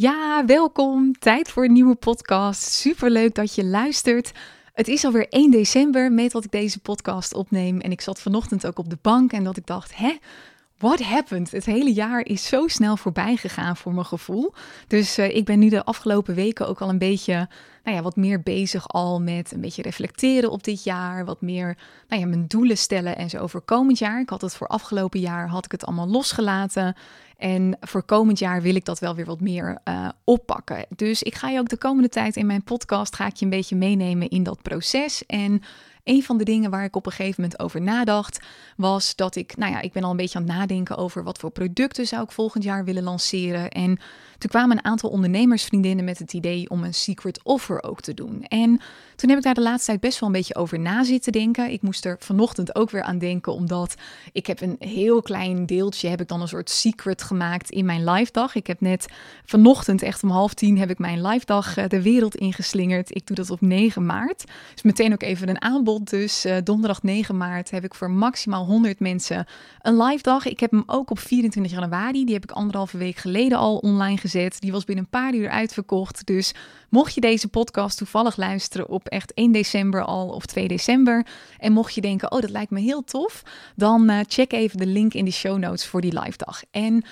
Ja, welkom. Tijd voor een nieuwe podcast. Superleuk dat je luistert. Het is alweer 1 december met dat ik deze podcast opneem. En ik zat vanochtend ook op de bank en dat ik dacht, hè, what happened? Het hele jaar is zo snel voorbij gegaan voor mijn gevoel. Dus uh, ik ben nu de afgelopen weken ook al een beetje, nou ja, wat meer bezig al met een beetje reflecteren op dit jaar. Wat meer, nou ja, mijn doelen stellen en zo voor komend jaar. Ik had het voor afgelopen jaar, had ik het allemaal losgelaten. En voor komend jaar wil ik dat wel weer wat meer uh, oppakken. Dus ik ga je ook de komende tijd in mijn podcast, ga ik je een beetje meenemen in dat proces. En een van de dingen waar ik op een gegeven moment over nadacht, was dat ik, nou ja, ik ben al een beetje aan het nadenken over wat voor producten zou ik volgend jaar willen lanceren. En toen kwamen een aantal ondernemersvriendinnen met het idee om een secret offer ook te doen. En toen heb ik daar de laatste tijd best wel een beetje over na zitten denken. Ik moest er vanochtend ook weer aan denken, omdat ik heb een heel klein deeltje, heb ik dan een soort secret gemaakt in mijn live dag. Ik heb net vanochtend, echt om half tien, heb ik mijn live dag eh, de wereld ingeslingerd. Ik doe dat op 9 maart. Dus meteen ook even een aanbod. Dus uh, donderdag 9 maart heb ik voor maximaal 100 mensen een live dag. Ik heb hem ook op 24 januari. Die heb ik anderhalve week geleden al online gezet. Die was binnen een paar uur uitverkocht. Dus mocht je deze podcast toevallig luisteren op echt 1 december al of 2 december. En mocht je denken, oh dat lijkt me heel tof. Dan uh, check even de link in de show notes voor die live dag. En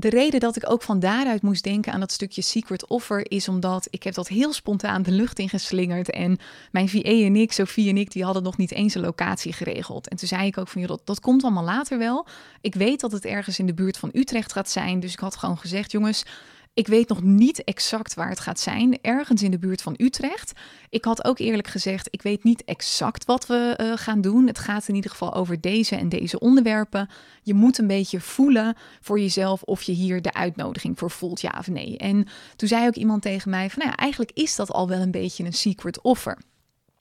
de reden dat ik ook van daaruit moest denken aan dat stukje secret offer is omdat ik heb dat heel spontaan de lucht ingeslingerd en mijn VA en ik, Sophie en ik, die hadden nog niet eens een locatie geregeld. En toen zei ik ook van, joh, dat, dat komt allemaal later wel. Ik weet dat het ergens in de buurt van Utrecht gaat zijn, dus ik had gewoon gezegd, jongens, ik weet nog niet exact waar het gaat zijn, ergens in de buurt van Utrecht. Ik had ook eerlijk gezegd, ik weet niet exact wat we uh, gaan doen. Het gaat in ieder geval over deze en deze onderwerpen. Je moet een beetje voelen voor jezelf of je hier de uitnodiging voor voelt, ja of nee. En toen zei ook iemand tegen mij van, nou ja, eigenlijk is dat al wel een beetje een secret offer.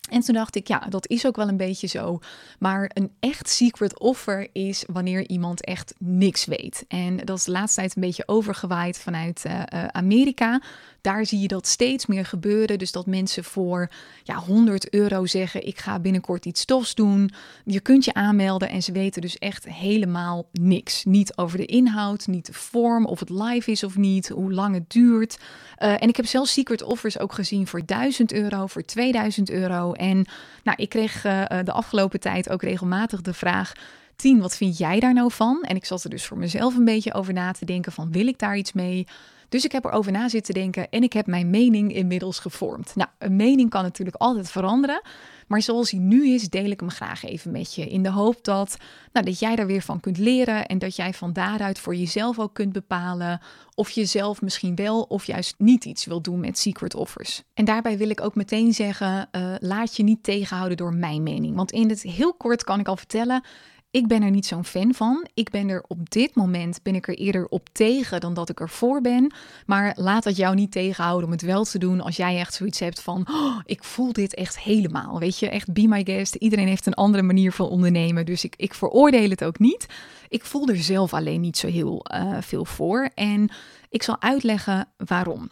En toen dacht ik, ja, dat is ook wel een beetje zo. Maar een echt secret offer is wanneer iemand echt niks weet. En dat is de laatste tijd een beetje overgewaaid vanuit uh, uh, Amerika. Daar zie je dat steeds meer gebeuren. Dus dat mensen voor ja, 100 euro zeggen: Ik ga binnenkort iets tofs doen. Je kunt je aanmelden en ze weten dus echt helemaal niks. Niet over de inhoud, niet de vorm, of het live is of niet, hoe lang het duurt. Uh, en ik heb zelfs secret offers ook gezien voor 1000 euro, voor 2000 euro. En nou, ik kreeg uh, de afgelopen tijd ook regelmatig de vraag. Tien, wat vind jij daar nou van? En ik zat er dus voor mezelf een beetje over na te denken van wil ik daar iets mee? Dus ik heb erover na zitten denken en ik heb mijn mening inmiddels gevormd. Nou, een mening kan natuurlijk altijd veranderen. Maar zoals hij nu is, deel ik hem graag even met je. In de hoop dat, nou, dat jij daar weer van kunt leren. En dat jij van daaruit voor jezelf ook kunt bepalen. Of je zelf misschien wel of juist niet iets wil doen met secret offers. En daarbij wil ik ook meteen zeggen: uh, laat je niet tegenhouden door mijn mening. Want in het heel kort kan ik al vertellen. Ik ben er niet zo'n fan van. Ik ben er op dit moment ben ik er eerder op tegen dan dat ik er voor ben. Maar laat dat jou niet tegenhouden om het wel te doen als jij echt zoiets hebt van oh, ik voel dit echt helemaal. Weet je, echt be my guest. Iedereen heeft een andere manier van ondernemen, dus ik, ik veroordeel het ook niet. Ik voel er zelf alleen niet zo heel uh, veel voor en ik zal uitleggen waarom.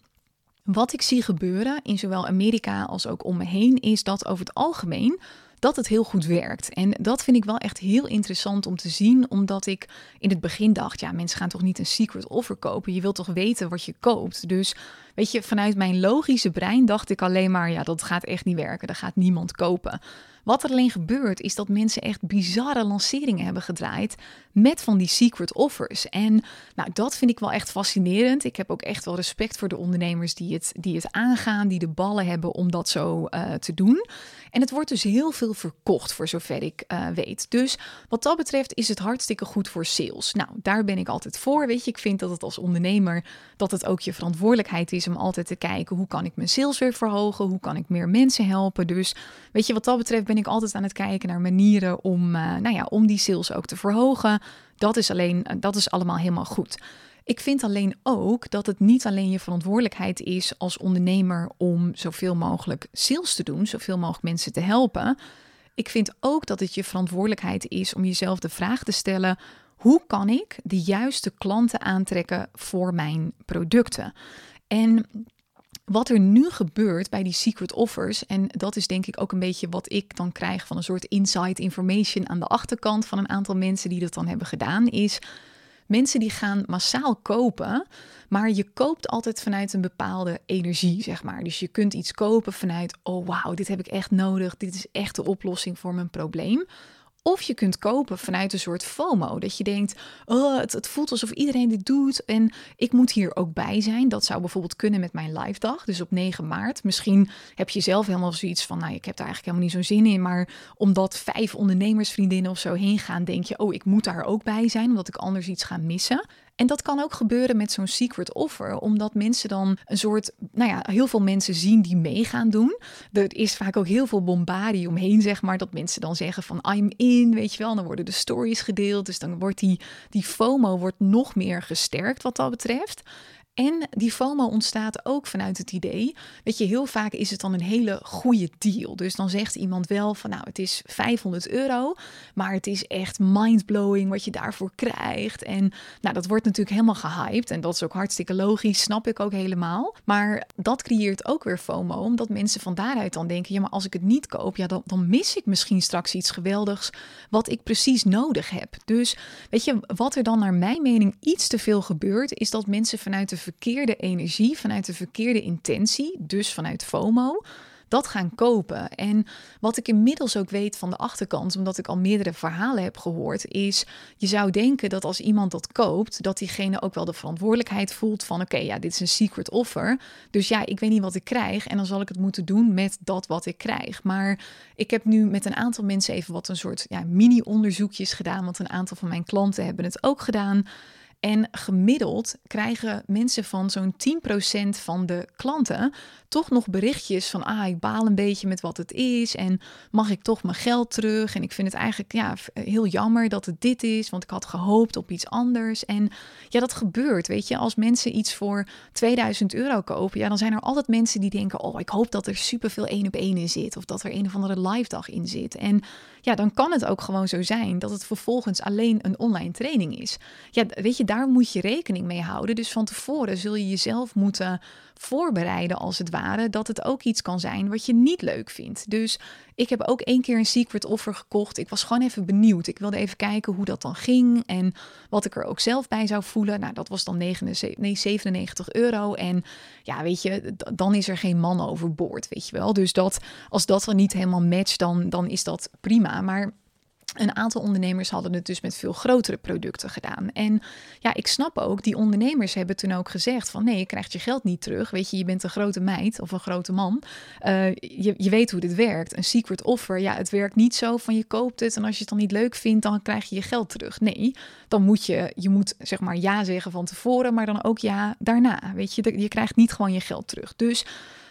Wat ik zie gebeuren in zowel Amerika als ook om me heen is dat over het algemeen dat het heel goed werkt. En dat vind ik wel echt heel interessant om te zien, omdat ik in het begin dacht, ja, mensen gaan toch niet een secret offer kopen. Je wilt toch weten wat je koopt. Dus weet je, vanuit mijn logische brein dacht ik alleen maar, ja, dat gaat echt niet werken. Dat gaat niemand kopen. Wat er alleen gebeurt, is dat mensen echt bizarre lanceringen hebben gedraaid met van die secret offers. En nou, dat vind ik wel echt fascinerend. Ik heb ook echt wel respect voor de ondernemers die het, die het aangaan, die de ballen hebben om dat zo uh, te doen. En het wordt dus heel veel verkocht, voor zover ik uh, weet. Dus wat dat betreft is het hartstikke goed voor sales. Nou, daar ben ik altijd voor. Weet je, ik vind dat het als ondernemer dat het ook je verantwoordelijkheid is om altijd te kijken hoe kan ik mijn sales weer verhogen, hoe kan ik meer mensen helpen. Dus weet je, wat dat betreft ben ik altijd aan het kijken naar manieren om, uh, nou ja, om die sales ook te verhogen. Dat is alleen, dat is allemaal helemaal goed. Ik vind alleen ook dat het niet alleen je verantwoordelijkheid is als ondernemer om zoveel mogelijk sales te doen, zoveel mogelijk mensen te helpen. Ik vind ook dat het je verantwoordelijkheid is om jezelf de vraag te stellen: hoe kan ik de juiste klanten aantrekken voor mijn producten? En wat er nu gebeurt bij die secret offers, en dat is denk ik ook een beetje wat ik dan krijg van een soort inside information aan de achterkant van een aantal mensen die dat dan hebben gedaan, is mensen die gaan massaal kopen, maar je koopt altijd vanuit een bepaalde energie, zeg maar. Dus je kunt iets kopen vanuit, oh wauw, dit heb ik echt nodig, dit is echt de oplossing voor mijn probleem. Of je kunt kopen vanuit een soort FOMO. Dat je denkt, oh, het, het, voelt alsof iedereen dit doet en ik moet hier ook bij zijn. Dat zou bijvoorbeeld kunnen met mijn live dag, dus op 9 maart. Misschien heb je zelf helemaal zoiets van, nou, ik heb daar eigenlijk helemaal niet zo'n zin in. Maar omdat vijf ondernemersvriendinnen of zo heen gaan, denk je, oh, ik moet daar ook bij zijn, omdat ik anders iets ga missen. En dat kan ook gebeuren met zo'n secret offer, omdat mensen dan een soort, nou ja, heel veel mensen zien die meegaan doen. Er is vaak ook heel veel bombardie omheen, zeg maar, dat mensen dan zeggen van I'm in, weet je wel. dan worden de stories gedeeld, dus dan wordt die, die FOMO wordt nog meer gesterkt wat dat betreft. En die FOMO ontstaat ook vanuit het idee, weet je, heel vaak is het dan een hele goede deal. Dus dan zegt iemand wel van, nou, het is 500 euro, maar het is echt mindblowing wat je daarvoor krijgt. En nou, dat wordt natuurlijk helemaal gehyped en dat is ook hartstikke logisch, snap ik ook helemaal. Maar dat creëert ook weer FOMO, omdat mensen van daaruit dan denken, ja, maar als ik het niet koop, ja, dan, dan mis ik misschien straks iets geweldigs wat ik precies nodig heb. Dus weet je, wat er dan naar mijn mening iets te veel gebeurt, is dat mensen vanuit de verkeerde energie, vanuit de verkeerde intentie, dus vanuit FOMO, dat gaan kopen. En wat ik inmiddels ook weet van de achterkant, omdat ik al meerdere verhalen heb gehoord, is je zou denken dat als iemand dat koopt, dat diegene ook wel de verantwoordelijkheid voelt van oké, ja, dit is een secret offer. Dus ja, ik weet niet wat ik krijg en dan zal ik het moeten doen met dat wat ik krijg. Maar ik heb nu met een aantal mensen even wat een soort ja, mini-onderzoekjes gedaan, want een aantal van mijn klanten hebben het ook gedaan. En gemiddeld krijgen mensen van zo'n 10% van de klanten toch nog berichtjes van, ah, ik baal een beetje met wat het is en mag ik toch mijn geld terug? En ik vind het eigenlijk ja, heel jammer dat het dit is, want ik had gehoopt op iets anders. En ja, dat gebeurt, weet je, als mensen iets voor 2000 euro kopen, ja, dan zijn er altijd mensen die denken, oh, ik hoop dat er superveel één op één in zit of dat er een of andere live dag in zit. En ja, dan kan het ook gewoon zo zijn dat het vervolgens alleen een online training is. Ja, weet je, daar moet je rekening mee houden. Dus van tevoren zul je jezelf moeten voorbereiden, als het ware, dat het ook iets kan zijn wat je niet leuk vindt. Dus ik heb ook één keer een secret offer gekocht. Ik was gewoon even benieuwd. Ik wilde even kijken hoe dat dan ging en wat ik er ook zelf bij zou voelen. Nou, dat was dan 79, nee, 97 euro. En ja, weet je, dan is er geen man overboord, weet je wel. Dus dat, als dat dan niet helemaal matcht, dan, dan is dat prima. Maar een aantal ondernemers hadden het dus met veel grotere producten gedaan. En ja, ik snap ook, die ondernemers hebben toen ook gezegd van nee, je krijgt je geld niet terug. Weet je, je bent een grote meid of een grote man. Uh, je, je weet hoe dit werkt. Een secret offer, ja, het werkt niet zo van je koopt het en als je het dan niet leuk vindt, dan krijg je je geld terug. Nee, dan moet je, je moet zeg maar ja zeggen van tevoren, maar dan ook ja daarna. Weet je, je krijgt niet gewoon je geld terug. Dus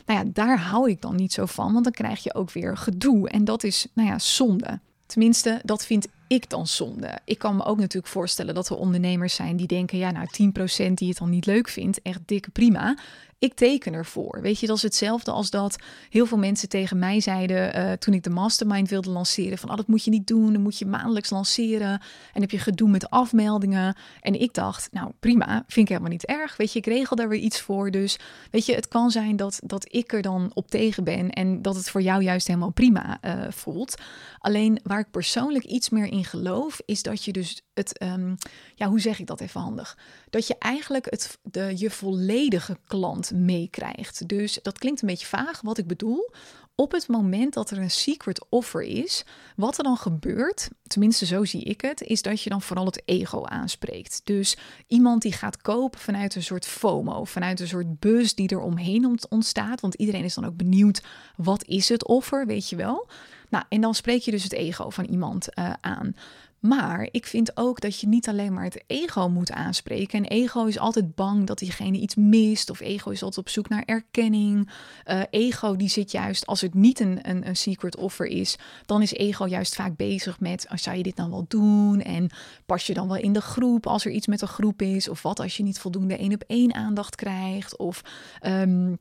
nou ja, daar hou ik dan niet zo van, want dan krijg je ook weer gedoe. En dat is, nou ja, zonde. Tenminste, dat vind ik dan zonde. Ik kan me ook natuurlijk voorstellen dat er ondernemers zijn die denken: ja, nou 10% die het dan niet leuk vindt, echt dikke prima. Ik teken ervoor. Weet je, dat is hetzelfde als dat heel veel mensen tegen mij zeiden uh, toen ik de mastermind wilde lanceren: van oh, dat moet je niet doen, dan moet je maandelijks lanceren en heb je gedoe met afmeldingen. En ik dacht: nou prima, vind ik helemaal niet erg. Weet je, ik regel daar weer iets voor. Dus weet je, het kan zijn dat, dat ik er dan op tegen ben en dat het voor jou juist helemaal prima uh, voelt. Alleen waar ik persoonlijk iets meer in geloof, is dat je dus het, um, ja, hoe zeg ik dat even handig? Dat je eigenlijk het, de, je volledige klant meekrijgt. Dus dat klinkt een beetje vaag. Wat ik bedoel, op het moment dat er een secret offer is, wat er dan gebeurt, tenminste zo zie ik het, is dat je dan vooral het ego aanspreekt. Dus iemand die gaat kopen vanuit een soort FOMO, vanuit een soort buzz die er omheen ontstaat, want iedereen is dan ook benieuwd, wat is het offer, weet je wel? Nou, en dan spreek je dus het ego van iemand uh, aan. Maar ik vind ook dat je niet alleen maar het ego moet aanspreken. En ego is altijd bang dat diegene iets mist. Of ego is altijd op zoek naar erkenning. Uh, ego die zit juist, als het niet een, een, een, secret offer is, dan is ego juist vaak bezig met, oh, zou je dit dan wel doen? En pas je dan wel in de groep als er iets met de groep is? Of wat als je niet voldoende één op één aandacht krijgt? Of... Um,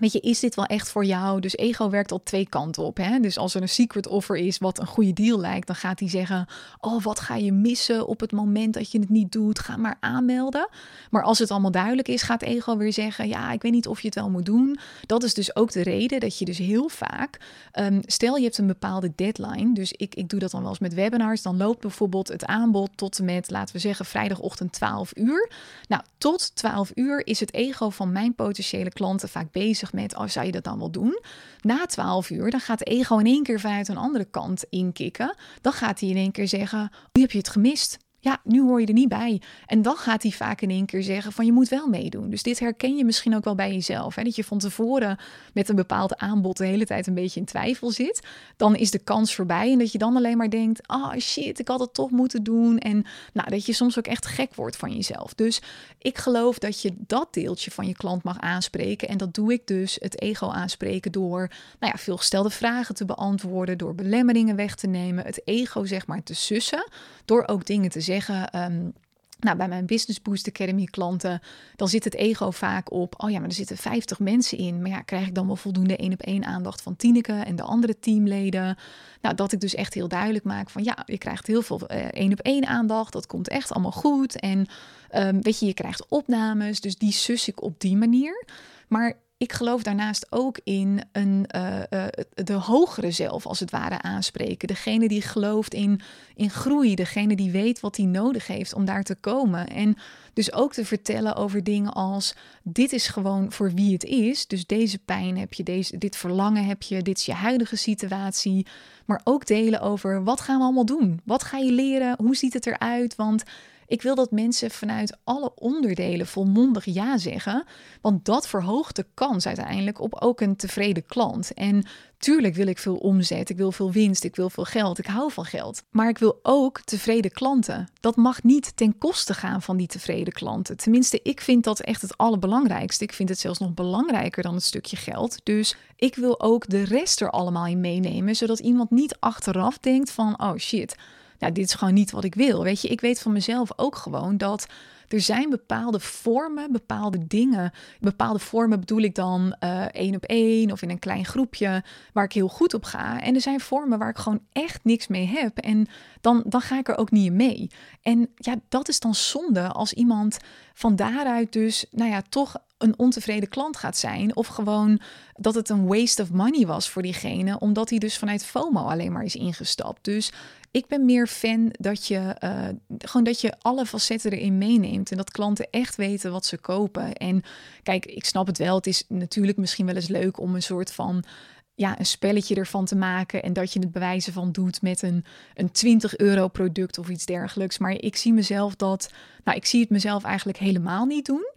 Weet je, is dit wel echt voor jou? Dus ego werkt al twee kanten op. Hè? Dus als er een secret offer is wat een goede deal lijkt, dan gaat hij zeggen: Oh, wat ga je missen op het moment dat je het niet doet? Ga maar aanmelden. Maar als het allemaal duidelijk is, gaat ego weer zeggen: Ja, ik weet niet of je het wel moet doen. Dat is dus ook de reden dat je dus heel vaak, um, stel je hebt een bepaalde deadline. Dus ik, ik doe dat dan wel eens met webinars. Dan loopt bijvoorbeeld het aanbod tot en met, laten we zeggen, vrijdagochtend 12 uur. Nou, tot 12 uur is het ego van mijn potentiële klanten vaak bezig met, oh, zou je dat dan wel doen? Na 12 uur, dan gaat de ego in één keer vanuit een andere kant inkikken. Dan gaat hij in één keer zeggen, nu heb je het gemist ja, nu hoor je er niet bij. En dan gaat hij vaak in één keer zeggen van je moet wel meedoen. Dus dit herken je misschien ook wel bij jezelf. Hè? Dat je van tevoren met een bepaald aanbod de hele tijd een beetje in twijfel zit. Dan is de kans voorbij en dat je dan alleen maar denkt, ah oh shit, ik had het toch moeten doen. En nou, dat je soms ook echt gek wordt van jezelf. Dus ik geloof dat je dat deeltje van je klant mag aanspreken. En dat doe ik dus, het ego aanspreken door nou ja, veel gestelde vragen te beantwoorden, door belemmeringen weg te nemen, het ego zeg maar te sussen, door ook dingen te zeggen. Ehm, nou, bij mijn Business Boost Academy klanten, dan zit het ego vaak op, oh ja, maar er zitten 50 mensen in. Maar ja, krijg ik dan wel voldoende één op één aandacht van Tineke en de andere teamleden? Nou, dat ik dus echt heel duidelijk maak van, ja, je krijgt heel veel uh, één op één aandacht. Dat komt echt allemaal goed. En um, weet je, je krijgt opnames. Dus die sus ik op die manier. Maar ik geloof daarnaast ook in een, uh, uh, de hogere zelf, als het ware, aanspreken. Degene die gelooft in, in groei, degene die weet wat hij nodig heeft om daar te komen. En dus ook te vertellen over dingen als: dit is gewoon voor wie het is. Dus deze pijn heb je, deze, dit verlangen heb je, dit is je huidige situatie. Maar ook delen over wat gaan we allemaal doen? Wat ga je leren? Hoe ziet het eruit? Want ik wil dat mensen vanuit alle onderdelen volmondig ja zeggen, want dat verhoogt de kans uiteindelijk op ook een tevreden klant. En tuurlijk wil ik veel omzet, ik wil veel winst, ik wil veel geld, ik hou van geld. Maar ik wil ook tevreden klanten. Dat mag niet ten koste gaan van die tevreden klanten. Tenminste, ik vind dat echt het allerbelangrijkste. Ik vind het zelfs nog belangrijker dan het stukje geld. Dus ik wil ook de rest er allemaal in meenemen, zodat iemand niet achteraf denkt van, oh shit nou, dit is gewoon niet wat ik wil. Weet je, ik weet van mezelf ook gewoon dat er zijn bepaalde vormen, bepaalde dingen. Bepaalde vormen bedoel ik dan uh, één op één of in een klein groepje waar ik heel goed op ga. En er zijn vormen waar ik gewoon echt niks mee heb. En dan, dan ga ik er ook niet mee. En ja, dat is dan zonde als iemand van daaruit dus, nou ja, toch een ontevreden klant gaat zijn. Of gewoon dat het een waste of money was voor diegene, omdat hij dus vanuit FOMO alleen maar is ingestapt. Dus ik ben meer fan dat je uh, gewoon dat je alle facetten erin meeneemt en dat klanten echt weten wat ze kopen. En kijk, ik snap het wel. Het is natuurlijk misschien wel eens leuk om een soort van ja, een spelletje ervan te maken en dat je het bewijzen van doet met een, een 20 euro product of iets dergelijks. Maar ik zie mezelf dat, nou, ik zie het mezelf eigenlijk helemaal niet doen.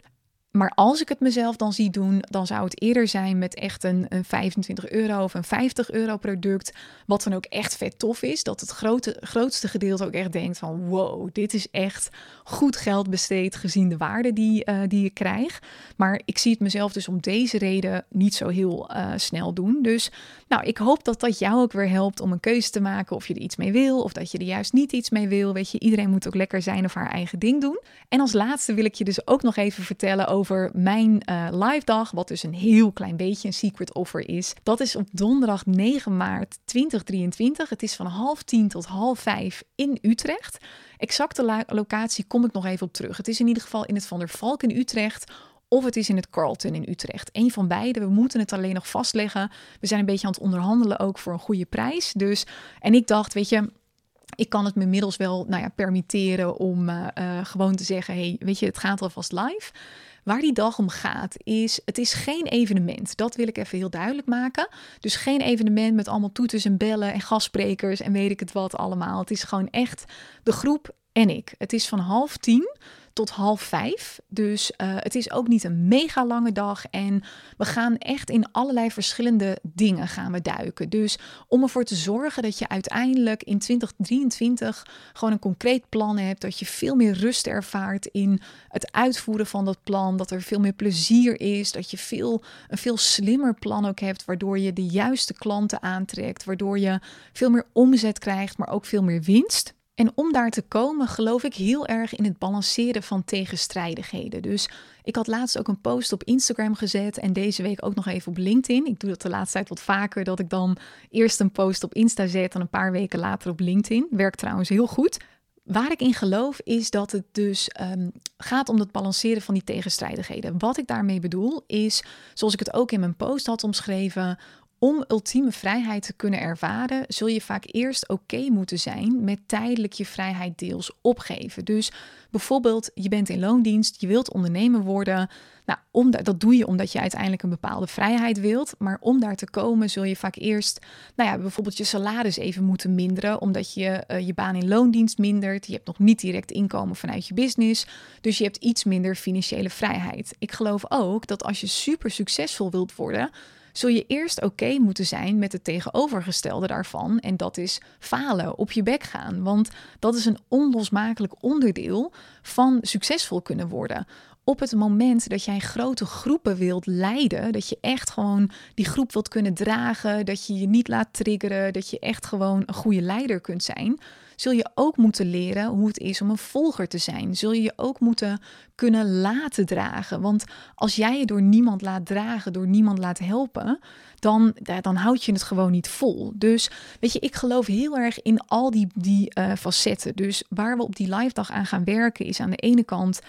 Maar als ik het mezelf dan zie doen, dan zou het eerder zijn met echt een, een 25 euro of een 50 euro product. Wat dan ook echt vet tof is. Dat het grote, grootste gedeelte ook echt denkt van wow, dit is echt goed geld besteed gezien de waarde die, uh, die ik krijg. Maar ik zie het mezelf dus om deze reden niet zo heel uh, snel doen. Dus nou, ik hoop dat dat jou ook weer helpt om een keuze te maken of je er iets mee wil of dat je er juist niet iets mee wil. Weet je, iedereen moet ook lekker zijn of haar eigen ding doen. En als laatste wil ik je dus ook nog even vertellen over over mijn uh, live dag, wat dus een heel klein beetje een secret offer is. Dat is op donderdag 9 maart 2023. Het is van half tien tot half vijf in Utrecht. Exacte locatie kom ik nog even op terug. Het is in ieder geval in het Van der Valk in Utrecht of het is in het Carlton in Utrecht. Een van beide. We moeten het alleen nog vastleggen. We zijn een beetje aan het onderhandelen ook voor een goede prijs. Dus, en ik dacht, weet je, ik kan het me inmiddels wel nou ja, permitteren om uh, uh, gewoon te zeggen: hey, weet je, het gaat alvast live. Waar die dag om gaat is, het is geen evenement. Dat wil ik even heel duidelijk maken. Dus geen evenement met allemaal toeters en bellen en gastsprekers en weet ik het wat allemaal. Het is gewoon echt de groep en ik. Het is van half tien tot half vijf. Dus uh, het is ook niet een mega lange dag. En we gaan echt in allerlei verschillende dingen gaan we duiken. Dus om ervoor te zorgen dat je uiteindelijk in 2023 gewoon een concreet plan hebt. Dat je veel meer rust ervaart in het uitvoeren van dat plan. Dat er veel meer plezier is. Dat je veel, een veel slimmer plan ook hebt. Waardoor je de juiste klanten aantrekt. Waardoor je veel meer omzet krijgt, maar ook veel meer winst. En om daar te komen geloof ik heel erg in het balanceren van tegenstrijdigheden. Dus Ik had laatst ook een post op Instagram gezet en deze week ook nog even op LinkedIn. Ik doe dat de laatste tijd wat vaker, dat ik dan eerst een post op Insta zet en een paar weken later op LinkedIn. Werkt trouwens heel goed. Waar ik in geloof is dat het dus um, gaat om het balanceren van die tegenstrijdigheden. Wat ik daarmee bedoel is, zoals ik het ook in mijn post had omschreven, om ultieme vrijheid te kunnen ervaren, zul je vaak eerst oké moeten zijn met tijdelijk je vrijheid deels opgeven. Dus bijvoorbeeld, je bent in loondienst, je wilt ondernemer worden. Nou, om dat doe je omdat je uiteindelijk een bepaalde vrijheid wilt. Maar om daar te komen, zul je vaak eerst, nou ja, bijvoorbeeld je salaris even moeten minderen, omdat je uh, je baan in loondienst mindert. Je hebt nog niet direct inkomen vanuit je business. Dus je hebt iets minder financiële vrijheid. Ik geloof ook dat als je super succesvol wilt worden zul je eerst oké moeten zijn met het tegenovergestelde daarvan. En dat is falen, op je bek gaan. Want dat is een onlosmakelijk onderdeel van succesvol kunnen worden op het moment dat jij grote groepen wilt leiden, dat je echt gewoon die groep wilt kunnen dragen, dat je je niet laat triggeren, dat je echt gewoon een goede leider kunt zijn, zul je ook moeten leren hoe het is om een volger te zijn. Zul je je ook moeten kunnen laten dragen. Want als jij je door niemand laat dragen, door niemand laat helpen, dan, dan houd je het gewoon niet vol. Dus weet je, ik geloof heel erg in al die, die uh, facetten. Dus waar we op die live dag aan gaan werken, is aan de ene kant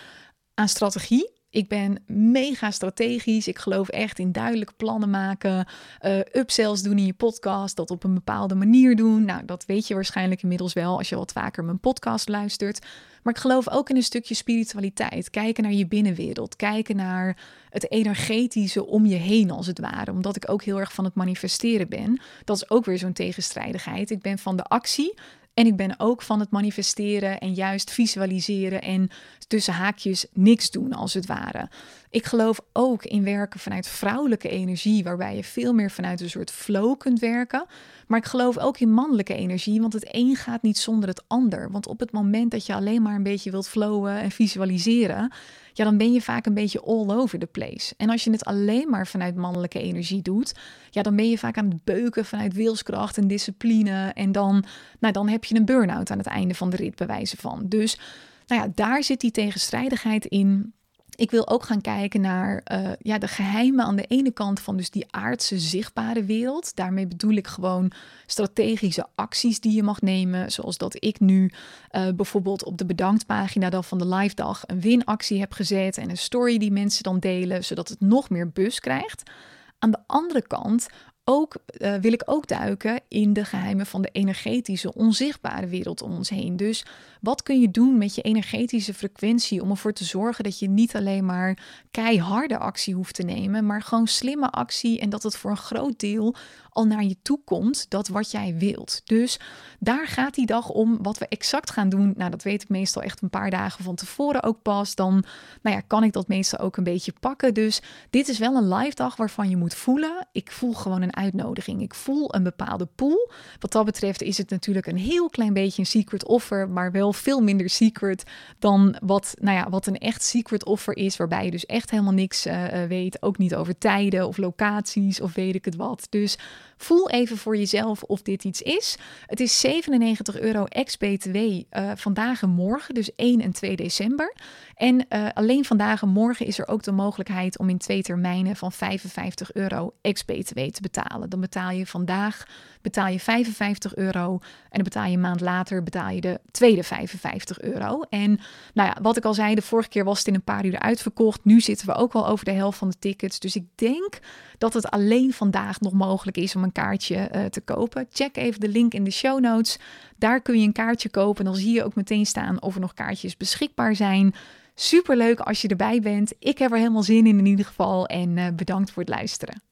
aan strategie. Ik ben mega strategisch. Ik geloof echt in duidelijke plannen maken. Uh, upsells doen in je podcast. Dat op een bepaalde manier doen. Nou, dat weet je waarschijnlijk inmiddels wel als je wat vaker mijn podcast luistert. Maar ik geloof ook in een stukje spiritualiteit. Kijken naar je binnenwereld. Kijken naar het energetische om je heen, als het ware. Omdat ik ook heel erg van het manifesteren ben. Dat is ook weer zo'n tegenstrijdigheid. Ik ben van de actie. En ik ben ook van het manifesteren en juist visualiseren en tussen haakjes niks doen als het ware. Ik geloof ook in werken vanuit vrouwelijke energie, waarbij je veel meer vanuit een soort flow kunt werken. Maar ik geloof ook in mannelijke energie, want het een gaat niet zonder het ander. Want op het moment dat je alleen maar een beetje wilt flowen en visualiseren, ja, dan ben je vaak een beetje all over the place. En als je het alleen maar vanuit mannelijke energie doet, ja, dan ben je vaak aan het beuken vanuit wilskracht en discipline. En dan, nou, dan heb je een burn-out aan het einde van de rit, bij wijze van. Dus nou ja, daar zit die tegenstrijdigheid in. Ik wil ook gaan kijken naar uh, ja, de geheimen aan de ene kant van dus die aardse zichtbare wereld. Daarmee bedoel ik gewoon strategische acties die je mag nemen. Zoals dat ik nu uh, bijvoorbeeld op de bedanktpagina dan van de live dag een winactie heb gezet. En een story die mensen dan delen, zodat het nog meer bus krijgt. Aan de andere kant ook, uh, wil ik ook duiken in de geheimen van de energetische, onzichtbare wereld om ons heen. Dus wat kun je doen met je energetische frequentie om ervoor te zorgen dat je niet alleen maar keiharde actie hoeft te nemen, maar gewoon slimme actie en dat het voor een groot deel al naar je toe komt, dat wat jij wilt. Dus daar gaat die dag om. Wat we exact gaan doen, nou dat weet ik meestal echt een paar dagen van tevoren ook pas. Dan nou ja, kan ik dat meestal ook een beetje pakken. Dus dit is wel een live dag waarvan je moet voelen. Ik voel gewoon een uitnodiging. Ik voel een bepaalde pool. Wat dat betreft is het natuurlijk een heel klein beetje een secret offer, maar wel veel minder secret dan wat, nou ja, wat een echt secret offer is, waarbij je dus echt helemaal niks uh, weet. Ook niet over tijden of locaties of weet ik het wat. Dus Voel even voor jezelf of dit iets is. Het is 97 euro ex-BTW eh, vandaag en morgen, dus 1 en 2 december. En uh, alleen vandaag en morgen is er ook de mogelijkheid om in twee termijnen van 55 euro ex-BTW te betalen. Dan betaal je vandaag betaal je 55 euro en dan betaal je een maand later betaal je de tweede 55 euro. En nou ja, wat ik al zei, de vorige keer was het in een paar uur uitverkocht. Nu zitten we ook al over de helft van de tickets. Dus ik denk dat het alleen vandaag nog mogelijk is om een kaartje uh, te kopen. Check even de link in de show notes. Daar kun je een kaartje kopen. Dan zie je ook meteen staan of er nog kaartjes beschikbaar zijn. Super leuk als je erbij bent. Ik heb er helemaal zin in in ieder geval. En uh, bedankt voor het luisteren.